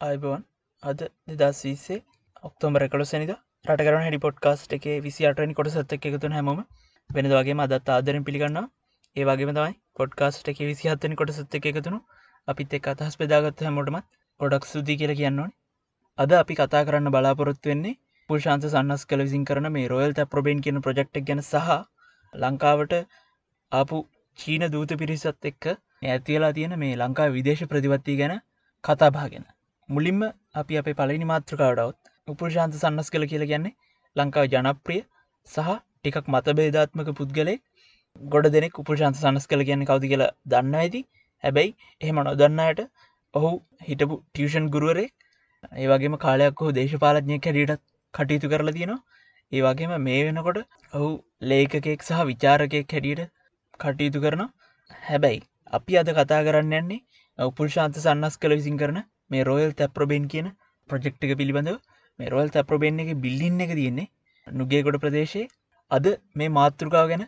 අයිබෝන් අද දෙදස් විස්සේ ඔක්තෝම්බර එකලොසනිද රටකරන හැඩි පොඩ්කාස්ට් එක විසි අටනි කොට සත්ත එකතුන හැම වෙනද වගේ අදත් ආදරෙන් පිළිගන්න ඒවාගේම තමයි පොඩ්කාස්ට් එක විසි හත්තනි කොට සත්ත එකතුනු අපිත් එක් අතහස් පෙදාගත්ත හැමෝටමත් ගොඩක් සුදී කියල කියන්නවන අද අපි කතා කරන්න බලාපොරොත්තු වෙන්නේ පුල්ශාන්ත සන්නස් කල විසින් කරන මේ රොයල් ත ප්‍රබේන් කියන ප්‍රජෙක්් ගැන සහ ලංකාවට ආපු චීන දූත පිරිසත් එක්ක ඇතිලා තියෙන මේ ලංකා විදේශ ප්‍රතිපත්ති ගැන කතාභාගෙන මුලින්ම අපි අප පලනි මාත්‍රකාවටවත් උපුර්ශාන්ත සන්නස් කළ කියල කියන්නේ ලංකාව ජනප්‍රිය සහ ටිකක් මතබේධාත්මක පුද්ගලේ ගොඩ දෙනෙක් උපුර්ශාන්ත සන්නස් කළ කියන්නේ කවති කියලා දන්න ඇති හැබැයි එහෙම නොදන්නයට ඔහු හිටපු ටියෂන් ගුරුවරේ ඒවගේම කාලයක් හෝ දේශපාලඥය කැඩීටත් කටයුතු කරලා තියෙනවා. ඒවගේම මේ වෙනකොට ඔහු ලේකකෙක් සහ විචාරකයක් හැඩියට කටයුතු කරන හැබැයි අපි අද කතා කරන්න යන්නේ උපුල්ශාන්ත සන්නස් කළ විසින් කරන මේ රෝයල් තැප්‍රබෙන් කියන ප්‍රජෙක්්ක පිළිබඳව. මේ රෝල් තැප්‍රබෙන් එක බිල්ලින්න එක තියෙන්නේ නුගේකොට ප්‍රදේශයේ. අද මේ මාතෘකාව ගැන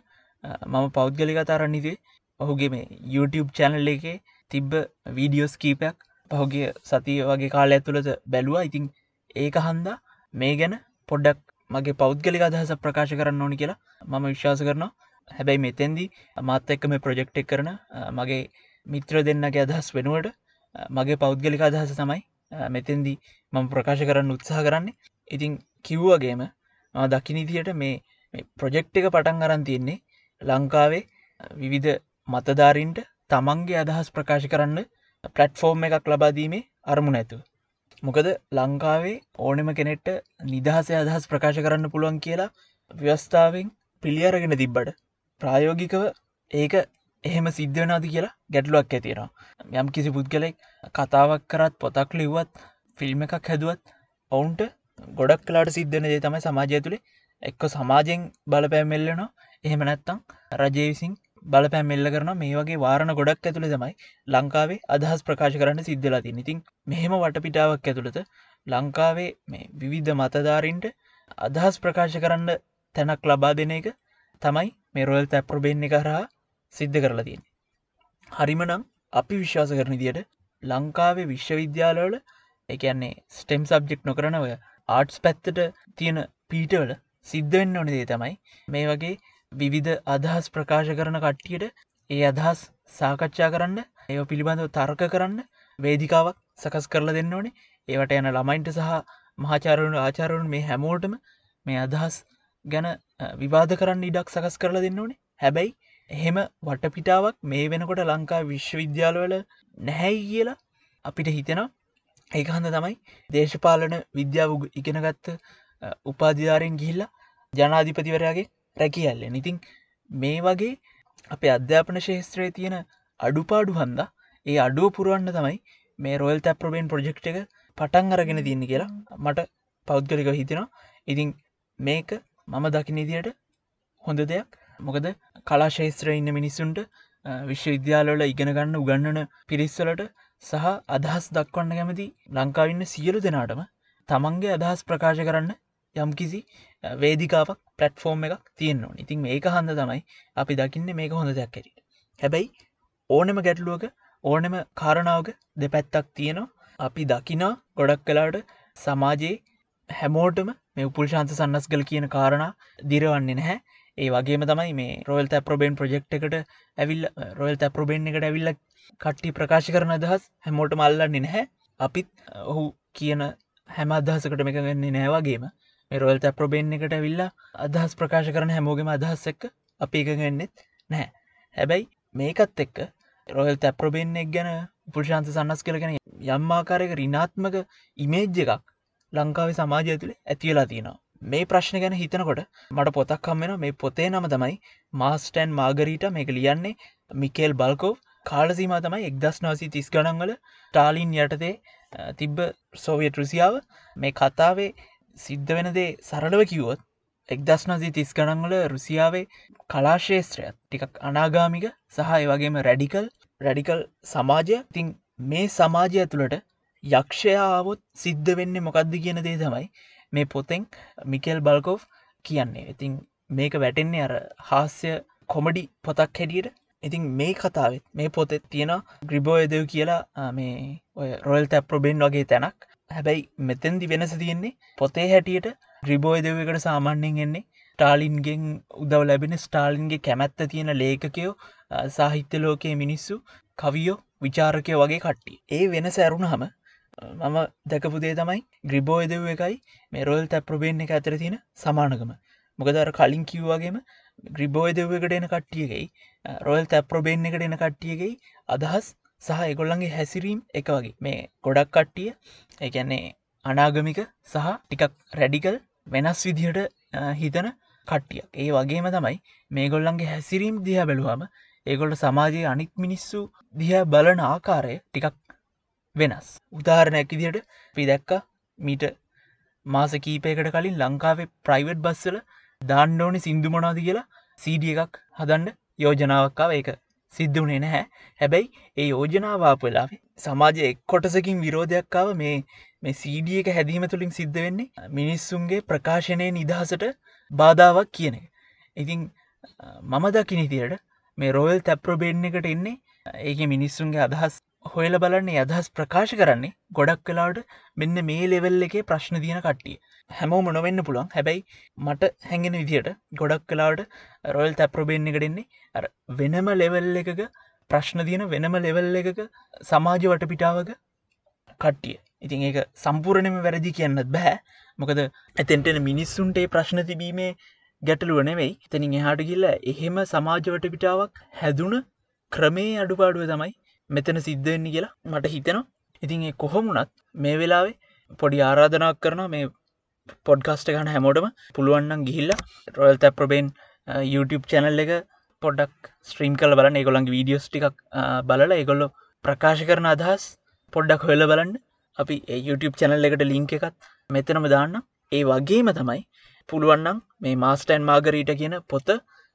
මම පෞද්ගලි කතාරන්නේදේ ඔහුගේ මේ YouTube චැනල් එක තිබ්බ වීඩියෝස් කීපයක් පහුගේ සතිය වගේ කාල ඇතුළද බැලුවා. ඉතින් ඒක හන්දා මේ ගැන පොඩ්ඩක් මගේ පෞද්ගලි අදහස ප්‍රකාශ කරන්න ඕනි කියලා මම විශ්වාස කරනවා. හැබැයි මෙතැන්දී මාත් එක්ක මේ ප්‍රජෙක්්ටක් කරන මගේ මිත්‍ර දෙන්නගේ අදහස් වෙනුවට මගේ පෞද්ගලික අදහස තමයි මෙතෙන්දී මම ප්‍රකාශ කරන්න උත්සාහ කරන්නේ ඉතින් කිව්වගේම දකිනිතියට මේ ප්‍රොජෙක්් එක පටන් අරන් තියෙන්නේ ලංකාවේ විවිධ මතධාරීන්ට තමන්ගේ අදහස් ප්‍රකාශ කරන්න පලට්ෆෝර්ම් එකක් ලබාදීමේ අරමුණ ඇතුව. මොකද ලංකාවේ ඕනෙම කෙනෙට්ට නිදහසේ අදහස් ප්‍රකාශ කරන්න පුළුවන් කියලා ව්‍යවස්ථාවෙන් පිළියරගෙන තිබ්බට ප්‍රායෝගිකව ඒක එහෙම සිද්ධනාද කියලා ගැටලුවක් ඇතිෙනවා යම් කිසි පුද්ගලෙක් කතාවක් කරත් පොතක් ලිව්වත් ෆිල්ම් එකක් හැදුවත් ඔවුන්ට ගොඩක් කලාට සිද්ධන දේ තමයි සමාජය තුළේ එක්ක සමාජයෙන් බලපෑමෙල්ලනවා එහෙම නැත්තං රජය විසින් බලපෑමෙල්ල කරන මේ වගේ වාරණ ගොඩක් ඇතුළ තමයි ලංකාවේ අදහස් ප්‍රකාශ කරන්න සිද්ධලා ති ඉතින් මෙහෙම වටපිටාවක් ඇතුළත ලංකාවේ මේ විවිධ මතධාරින්ට අදහස් ප්‍රකාශ කරන්න තැනක් ලබා දෙන එක තමයි මේ රොයල් තැප්‍රබෙන්න්නේ කරහා සිද්ධ කරලා තියෙන. හරිමනම් අපි විශ්වාස කරන දියට ලංකාවේ විශ්වවිද්‍යාලවල එකන්නේ ස්ටෙම් සබ්ජෙක්් නොකරනව ආර්ට්ස් පැත්තට තියෙන පීටවල සිද්ධවෙන්න ඕන දේ තමයි මේ වගේ විවිධ අදහස් ප්‍රකාශ කරන කට්ටියට ඒ අදහස් සාකච්ඡා කරන්න ඒ පිළිබඳව තර්ක කරන්න වේදිකාවක් සකස් කරලා දෙන්න ඕනේ ඒවට යන ළමයින්ට සහ මහාචාරුණු ආචාරුන් මේ හැමෝටම මේ අදහස් ගැන විවාද කරන්න ඉඩක් සකස් කරලා දෙන්න ඕනේ හැබැයි එහෙම වටපිටාවක් මේ වෙනකොට ලංකා විශ්වවිද්‍යාලවල නැහැයි කියලා අපිට හිතෙනවා. ඒක හන්ද තමයි දේශපාලන විද්‍යාව ඉගෙනගත්ත උපාධිධාරයෙන් ගිහිල්ලා ජනාධිපතිවරයාගේ රැකියල්ල ඉතින් මේ වගේ අප අධ්‍යාපන ශේත්‍රයේ තියෙන අඩුපාඩු හන්ද ඒ අඩුව පුරුවන්න තමයි මේ රොයල් තැප්‍රබෙන් ප්‍රජෙක්් එක පටන් අරගෙන තින්න කියලා මට පෞද්ගලික හිතෙනවා. ඉතින් මේක මම දකිනිදියට හොඳ දෙයක්. මොකද කලාශේත්‍ර ඉන්න මිනිස්සුන්ට විශ්වවිද්‍යාලවල ඉගෙනගන්න උගන්නන පිරිස්සලට සහ අදහස් දක්වන්න කැමති ලංකාවන්න සියලු දෙනාටම තමන්ගේ අදහස් ප්‍රකාශ කරන්න යම් කිසි වේදිකාවක් පලට්ෆෝර්ම් එකක් තියෙන්නවා ඉතින් ඒක හන්ද තමයි අපි දකින්න මේක හොඳ දෙයක් ඇරට හැබැයි ඕනෙම ගැටලුවක ඕනෙම කාරණාවක දෙපැත්තක් තියෙනවා. අපි දකිනා ගොඩක් කලාට සමාජයේ හැමෝටම මේ උපුල්ශාන්ත සන්නස්ගල කියන කාරණ දිරවන්නේ නැහැ. ඒ වගේම තමයි මේ රොයල් තැප්‍රබෙන් ප්‍රජෙක්් එකට ඇවිල් රොයල් තැප්‍රබෙන් එකට ඇවිල්ල කට්ටි ප්‍රකාශ කරන අදහස් හැමෝට මල්ලන්නේ නැහැ. අපිත් ඔහු කියන හැම අදහසකට එකගන්නේ නෑවගේම රොයල් තැප්‍රබෙන් එකට ඇවිල්ලා අදහස් ප්‍රකාශ කරන හැමෝගේම අදහස් එක්ක අපි එකගෙන්නෙත් නැහැ. හැබැයි මේකත් එක්ක රොයල් තැප්‍රබෙන් එක් ගැන පුල්ශාන්ත සන්නස් කලගෙන යම්මාකාරයක රිනාත්මක ඉමේජ් එකක් ලංකාවේ සමාජය තුළ ඇතිවෙලා තියෙනවා. මේ ප්‍රශ්න ගැන හිතනකොට මට පොතක් කම්මෙන මේ පොතේ නම තමයි මාස්ටන් මාගරීට මේක ලියන්නේ මිකේල් බල්කෝ් කාලසීම තමයි එක්දස් නාසී තිස් ගණන්වල ටාලින් යටතේ තිබ්බ සෝවියට් රුසියාව. මේ කතාවේ සිද්ධ වෙනදේ සරලව කිව්වොත් එක්දස් නසී තිස් ගණන්වල රුසියාවේ කලාශේත්‍රයත් ටිකක් අනාගාමික සහ වගේම රැඩිකල් රැඩිකල් සමාජය. තින් මේ සමාජය තුළට යක්ෂයාවොත් සිද්ධ වෙන්න මොකක්ද කියන දේ තමයි මේ පොතෙන් මිකෙල් බල්කෝ් කියන්නේ. ඉතින් මේක වැටෙන්නේ අර හාස්‍ය කොමඩි පොතක් හැටියට. ඉතින් මේ කතාවත් මේ පොතෙත් තියෙන ග්‍රිබෝයදව කියලා මේ ඔය රොයල් තැප්‍රොබෙන් වගේ තැනක්. හැබැයි මෙතැන්දි වෙනස තියෙන්නේ පොතේ හැටියට ග්‍රිබෝයදවකට සාමාන්‍යෙන් එන්නේ ටාලින්ගෙන් උදව ලැබෙන ස්ටාලින්ගේ කැමැත්ත තියෙන ලේකකයෝ සාහිත්‍ය ලෝකයේ මිනිස්සු කවියෝ විචාරකය වගේ කට්ටි ඒ වෙන සැරුණහම මම දැකපුදේ තමයි ග්‍රිබෝයදව එකයි මේ රොල් තැප්‍රබේන් එක ඇතර තියෙන සමානකම. මොකදර කලින් කිව්වාගේම ග්‍රිබෝයදවකට එන කට්ටියකයි රොයල් තැප්‍රොබේන් එකට එන කට්ටියකයි අදහස් සහ එකොල්ලන්ගේ හැසිරීම් එක වගේ. මේ ගොඩක් කට්ටිය එකන්නේ අනාගමික සහ ටිකක් රැඩිකල් වෙනස් විදිහට හිතන කට්ටිය ඒ වගේම තමයි මේ ගොල්ලන්ගේ හැසිරීම් දිහ බැලුවම ඒගොල්ට සමාජයේ අනික් මිනිස්සු දිහ බලන ආකාරය ටිකක් වෙනස්. උදාහරණයක් ඉදියට පි දැක්ක මීට මාස කීපයකට කලින් ලංකාවේ ප්‍රයිවට් බස්සල දාන්නඕනි සිින්දු මොනාද කියලා සීඩිය එකක් හදන්න යෝජනාවක්කාව ඒක සිද්ධ වනේ නැහැ. හැබැයි ඒ යෝජනාවාප වෙලාවේ සමාජය එක් කොටසකින් විරෝධයක්කාව මේ මේ සීඩිය එක හැදීම තුළින් සිද්ධ වෙන්නේ මිනිස්සුන්ගේ ප්‍රකාශනය නිදහසට බාධාවක් කියන එක. ඉතින් මම දකිනි තියට මේ රෝයල් තැප්‍රබේඩ් එකට එන්නේ ඒක මිනිස්සුන්ගේ අදහස් හොයල බලන්නේ අදහස් ප්‍රකාශ කරන්නේ ගොඩක් කලාට මෙන්න මේ ලෙවල් එකේ ප්‍රශ්න තියන කට්ටිය. හැමෝම නොවෙන්න පුළුවන්. හැබැයි මට හැඟෙන විදියට ගොඩක් කලාට රොයල් තැප්‍රබේන්න එකටෙන්නේ වෙනම ලෙවල් එකක ප්‍රශ්න තියෙන වෙනම ලෙවල් එකක සමාජ වට පිටාවක කට්ටිය. ඉතින් ඒක සම්පූර්ණයම වැරදි කියන්නත් බෑ. මොකද ඇතෙන්ටෙන මිනිස්සුන්ටේ ප්‍රශ්න තිබීමේ ගැටලුව නෙවෙයි. තැනින් එහාට ගිල්ල එහෙම සමාජවට පිටාවක් හැදුන ක්‍රමේ අඩුපාඩුව තමයි මෙතන සිද්ධවෙන්න කියලා මට හිතෙනවා. ඉතින් කොහොමුණත් මේ වෙලාවේ පොඩි ආරාධනක් කරන මේ පොඩ්කාස්ට ගන හැමෝටම. පුළුවන්නම් ගිහිල්ල රොයල් තැප්‍රබේන් YouTube චැනල් එක පොඩක් ස්ත්‍රීම් කල බලන්න. ඒගොළන්ගේ වීඩියෝස් ටික් බලලා ඒගොල්ලො ප්‍රකාශ කරන අදහස් පොඩ්ඩක් හොල බලන්න. අපි YouTube චැනල් එකට ලිංක එකත් මෙතනම දාන්න. ඒ වගේම තමයි පුළුවන්නම් මේ මාස්ටයින් මාගරීට කියන පොත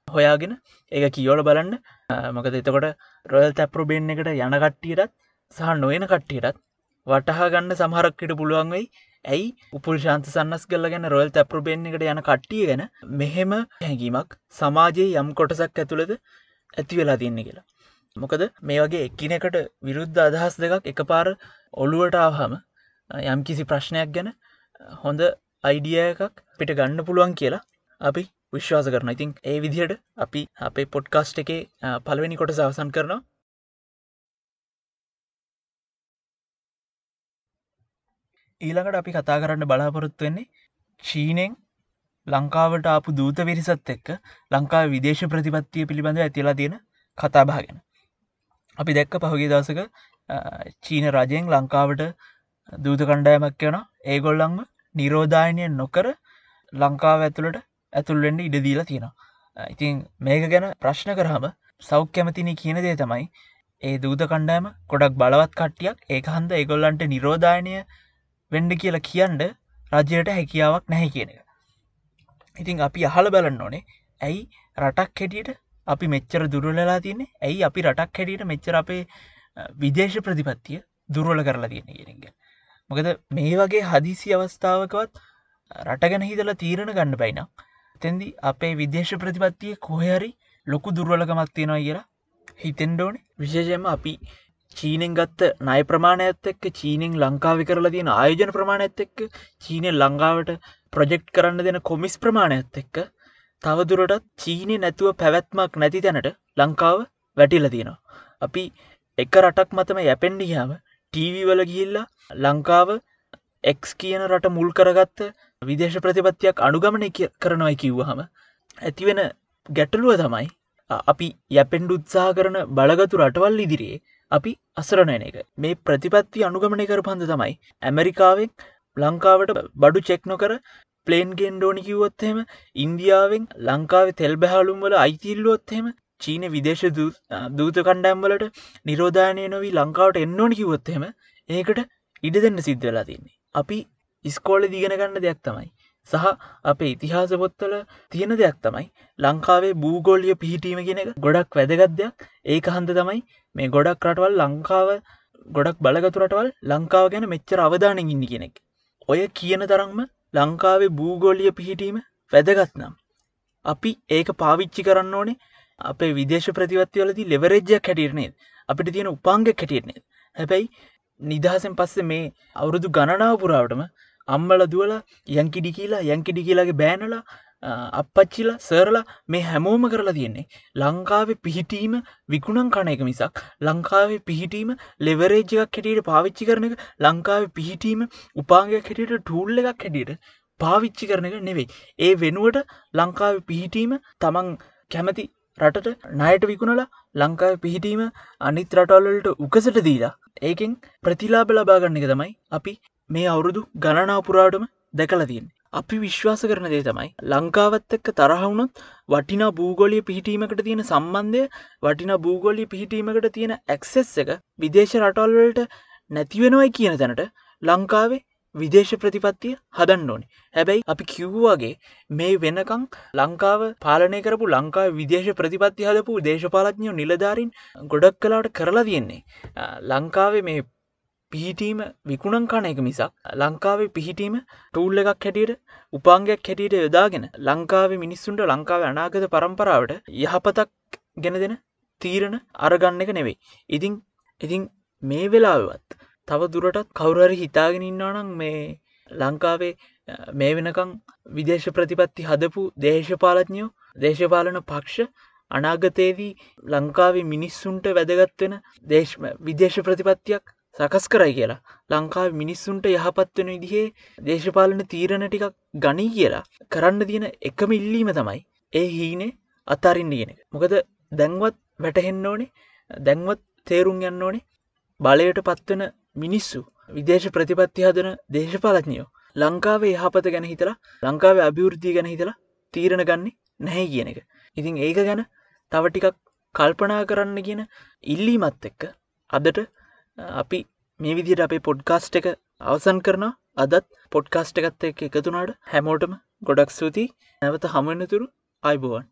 හොයාගෙන ඒ කියෝල බලන්න. මොකද එතකොට රොයල් තැප්‍රබේන් එකට යන කට්ටියටත් සහ නොයන කට්ටියටත් වටහා ගන්න සමහරක්කට පුළුවන් වෙයි ඇයි උපුල් ශාන්ත සන්නස් කල්ල ගැන රොයල් තැප්‍රබෙන් එකට යන කට්ටිය ගැන මෙහෙම හැඟීමක් සමාජයේ යම් කොටසක් ඇතුළද ඇති වෙලා තින්නේ කියලා. මොකද මේ වගේ එක්කිනකට විරුද්ධ අදහස් දෙකක් එක පාර ඔළුවට ආහම යම් කිසි ප්‍රශ්නයක් ගැන හොඳ අයිඩිය එකක් පිට ගන්න පුළුවන් කියලා අපි විශ්වාස කරන ඉතින් ඒ විදිහට අපි අපේ පොඩ්කාස්ට් එකේ පළවෙනි කොට සවසන් කරනවා. ඊළඟට අපි කතා කරන්න බලාපොරොත්තු වෙන්නේ චීනෙන් ලංකාවට ආපු දූත විරිසත් එක්ක ලංකා විදේශ ප්‍රතිපත්තිය පිළිබඳව ඇතිලා තියෙන කතාභාගෙන අපි දැක්ක පහුගේ දවසක චීන රජයෙන් ලංකාවට දූත කණ්ඩායමක් යන ඒගොල්ලංම නිරෝධායනය නොකර ලංකාව ඇතුළට ඇතුල්වෙන්ඩ ඉඩදීලා තියෙනවා ඉතින් මේක ගැන ප්‍රශ්න කරහම සෞඛ්‍ය ඇමතිනි කියන දේ තමයි ඒ දූත කණ්ඩෑම ගොඩක් බලවත් කට්ටියක් ඒ හන්ද ඒගොල්ලන්ට නිරෝධායනය වෙන්ඩ කියලා කියන්ඩ රජයට හැකියාවක් නැහැ කියන එක. ඉතින් අපි අහල බලන්න ඕනේ ඇයි රටක් හැටියට අපි මෙච්චර දුරලලා තියන්නේ ඇයි අපි රටක් හැටියට මෙච්චර අපේ විදේශ ප්‍රතිපත්තිය දුරුවල කරලා තියෙන කියෙනග. මොකද මේ වගේ හදිසි අවස්ථාවකවත් රටගැන හිතල තීරණ ගන්න බයිනම් තැන්දි අපේ විදේශ ප්‍රතිපත්තිය කොහරි ලොකු දුර්වලකමක් තියෙනවා කියලා හිතෙන්ඩෝනේ විශේෂයම අපි චීනෙන් ගත්ත නය ප්‍රමාණයත් එක්ක චීනෙන් ලංකාවි කරලා තියෙන ආයෝජන ප්‍රමාණයත් එක්ක චීනය ලංඟාවට ප්‍රජෙක්් කරන්න දෙන කොමිස් ප්‍රමාණයත් එක්ක තවදුරටත් චීනය නැතුව පැවැත්මක් නැති තැනට ලංකාව වැටිල තියෙනවා. අපි එක රටක් මතම යැපෙන්ඩිහාම ටීවවල ගිහිල්ලා ලංකාව එක් කියන රට මුල් කරගත්ත විදේශ ප්‍රතිපත්තියක් අනුගමනය කරනවයි කිව්වහම ඇතිවෙන ගැටලුව තමයි අපි යැපෙන්ඩ උත්සාහ කරන බලගතු රටවල් ඉදිරියේ අපි අසරණයන එක. මේ ප්‍රතිපත්ති අනුගමනය කර පන්ද තමයි ඇමරිකාවෙන් ලංකාවට බඩු චෙක් නොකර පලේන්ගෙන් ඩෝනි කිවොත්හෙම ඉන්දියාවෙන් ලංකාව තෙල් බැහලුම් වල අයිතිල්ලොත්හෙම චීන විදේශ දූත කණ්ඩෑම්වලට නිරෝධානය නොවී ලංකාවට එන්නඕනි කිවොත්හෙම ඒකට ඉඩ දෙන්න සිද්ධ වෙලා තින්නේ. අපි ඉස්කෝල දිගෙන ගන්න දෙයක් තමයි සහ අපේ ඉතිහාස පොත්තල තියෙන දෙයක් තමයි ලංකාවේ භූගෝලිය පිහිටීම කියෙන එක ගොඩක් වැදගත්දයක් ඒක හන්ද තමයි මේ ගොඩක් රටවල් ලංකාව ගොඩක් බලගතුරටවල් ලංකාව ගැන මෙච්චර අවධානෙන් ඉන්න කෙනෙක්. ඔය කියන තරම්ම ලංකාවේ භූගෝලිය පිහිටීම වැදගත් නම්. අපි ඒක පාවිච්චි කරන්න ඕනේ අපේ විදේශ ප්‍රතිවත්තිවලදී ලෙවරෙජ්ජක් හැටියරනේද අපිට තියෙන උපාංග හැටියරනේද හැබැයි නිදහසෙන් පස්සේ මේ අවුරුදු ගණනාව පුරාවටම අම්මල දුවල යංකිඩි කියලා යංකිඩි කියලාගේ බෑනලා අපච්චිලා සරලා මේ හැමෝම කරලා තියෙන්නේ. ලංකාවේ පිහිටීම විකුණන් කණ එක මිසක් ලංකාවේ පිහිටීම ලෙවරේජ්ජක් හැටියට පාවිච්චි කරන එක ලංකාවේ පිහිටීම උපාගයක් හැටියට ටූල්ල එකක් හැටියට පාවිච්චි කරන එක නෙවෙයි. ඒ වෙනුවට ලංකාව පිහිටීම තමන් කැමති රටට නයට විකුණලා ලංකාව පිහිටීම අනිත් රටවල්ලට උකසට දීලා ඒකෙන් ප්‍රතිලාබ ලබාගන්න එක තමයි අපි මේ අවුරුදු ගණනාපුරාටම දැකලතියෙන් අපි විශ්වාස කරන දේ තමයි ලංකාවත් එක්ක තරහවුණොත් වටිනා භූගොලිය පිහිටීමකට තියෙන සම්බන්ධය වටිනා භූගොලිය පිහිටීමකට තියෙන ඇක්සෙස් එක විදේශ රටවල්වලට නැතිවෙනවයි කියන තැනට ලංකාවේ විදේශ ප්‍රතිපත්තිය හදන්න ඕනේ. හැබැයි අපි කිව්වාගේ මේ වෙනකං ලංකාව පාලනය කරපු ලංකාව විදේශ ප්‍රතිපත්ති හදපු දේශපාලඥයෝ නිලධාරින් ගොඩක් කලාට කරලා තියෙන්නේ. ලංකාවේ මේ පිහිටීම විකුණන් කණ එක මිසක් ලංකාවේ පිහිටීම ටූල් එකක් හැටියට උපාංගයක් හැටියට යොදාගෙන ලංකාවේ මිනිස්සුන්ට ලංකාව අනාගත පරම්පරාවට යහපතක් ගෙන දෙන තීරණ අරගන්න එක නෙවෙයි. ඉතිං ඉතිං මේ වෙලාවත් තව දුරටත් කවුරහරි හිතාගෙන ඉන්නවනම් මේ ලංකාවේ මේ වෙනකං විදේශ ප්‍රතිපත්ති හදපු දේශපාලඥයෝ දේශපාලන පක්ෂ අනාගතයේදී ලංකාවේ මිනිස්සුන්ට වැදගත්වෙන විදේශ ප්‍රතිපත්තියක් සකස් කරයි කියලා. ලංකාව මිනිස්සුන්ට යහපත් වෙන විදිහේ දේශපාලන තීරණ ටිකක් ගනී කියලා කරන්න තියෙන එකම ඉල්ලීම තමයි ඒ හීනේ අතාරින්න කියන එක. මොකද දැන්වත් වැටහෙන්න ඕනේ දැන්වත් තේරුම් යන්න ඕනේ බලයට පත්වන මිනිස්සු විදේශ ප්‍රතිපත්ති හදන දේශපාලඥයෝ ලංකාවේ යහපත ගැන හිතලා ලංකාවේ අභිවෘද්ධී ගැන හිතලා තීරණ ගන්නේ නැහැ කියන එක. ඉතින් ඒක ගැන තව ටිකක් කල්පනා කරන්න කියන ඉල්ලීමත් එක්ක අදට අපි මේ විදිට අපේ පොඩ්කාස්ට් එක අවසන් කරන අදත් පොඩ්කාස්ට් එකත් එක එකතුනාට හැමෝටම ගොඩක් සූතියි නැවත හමුවන්නතුරු අයිබෝවන්.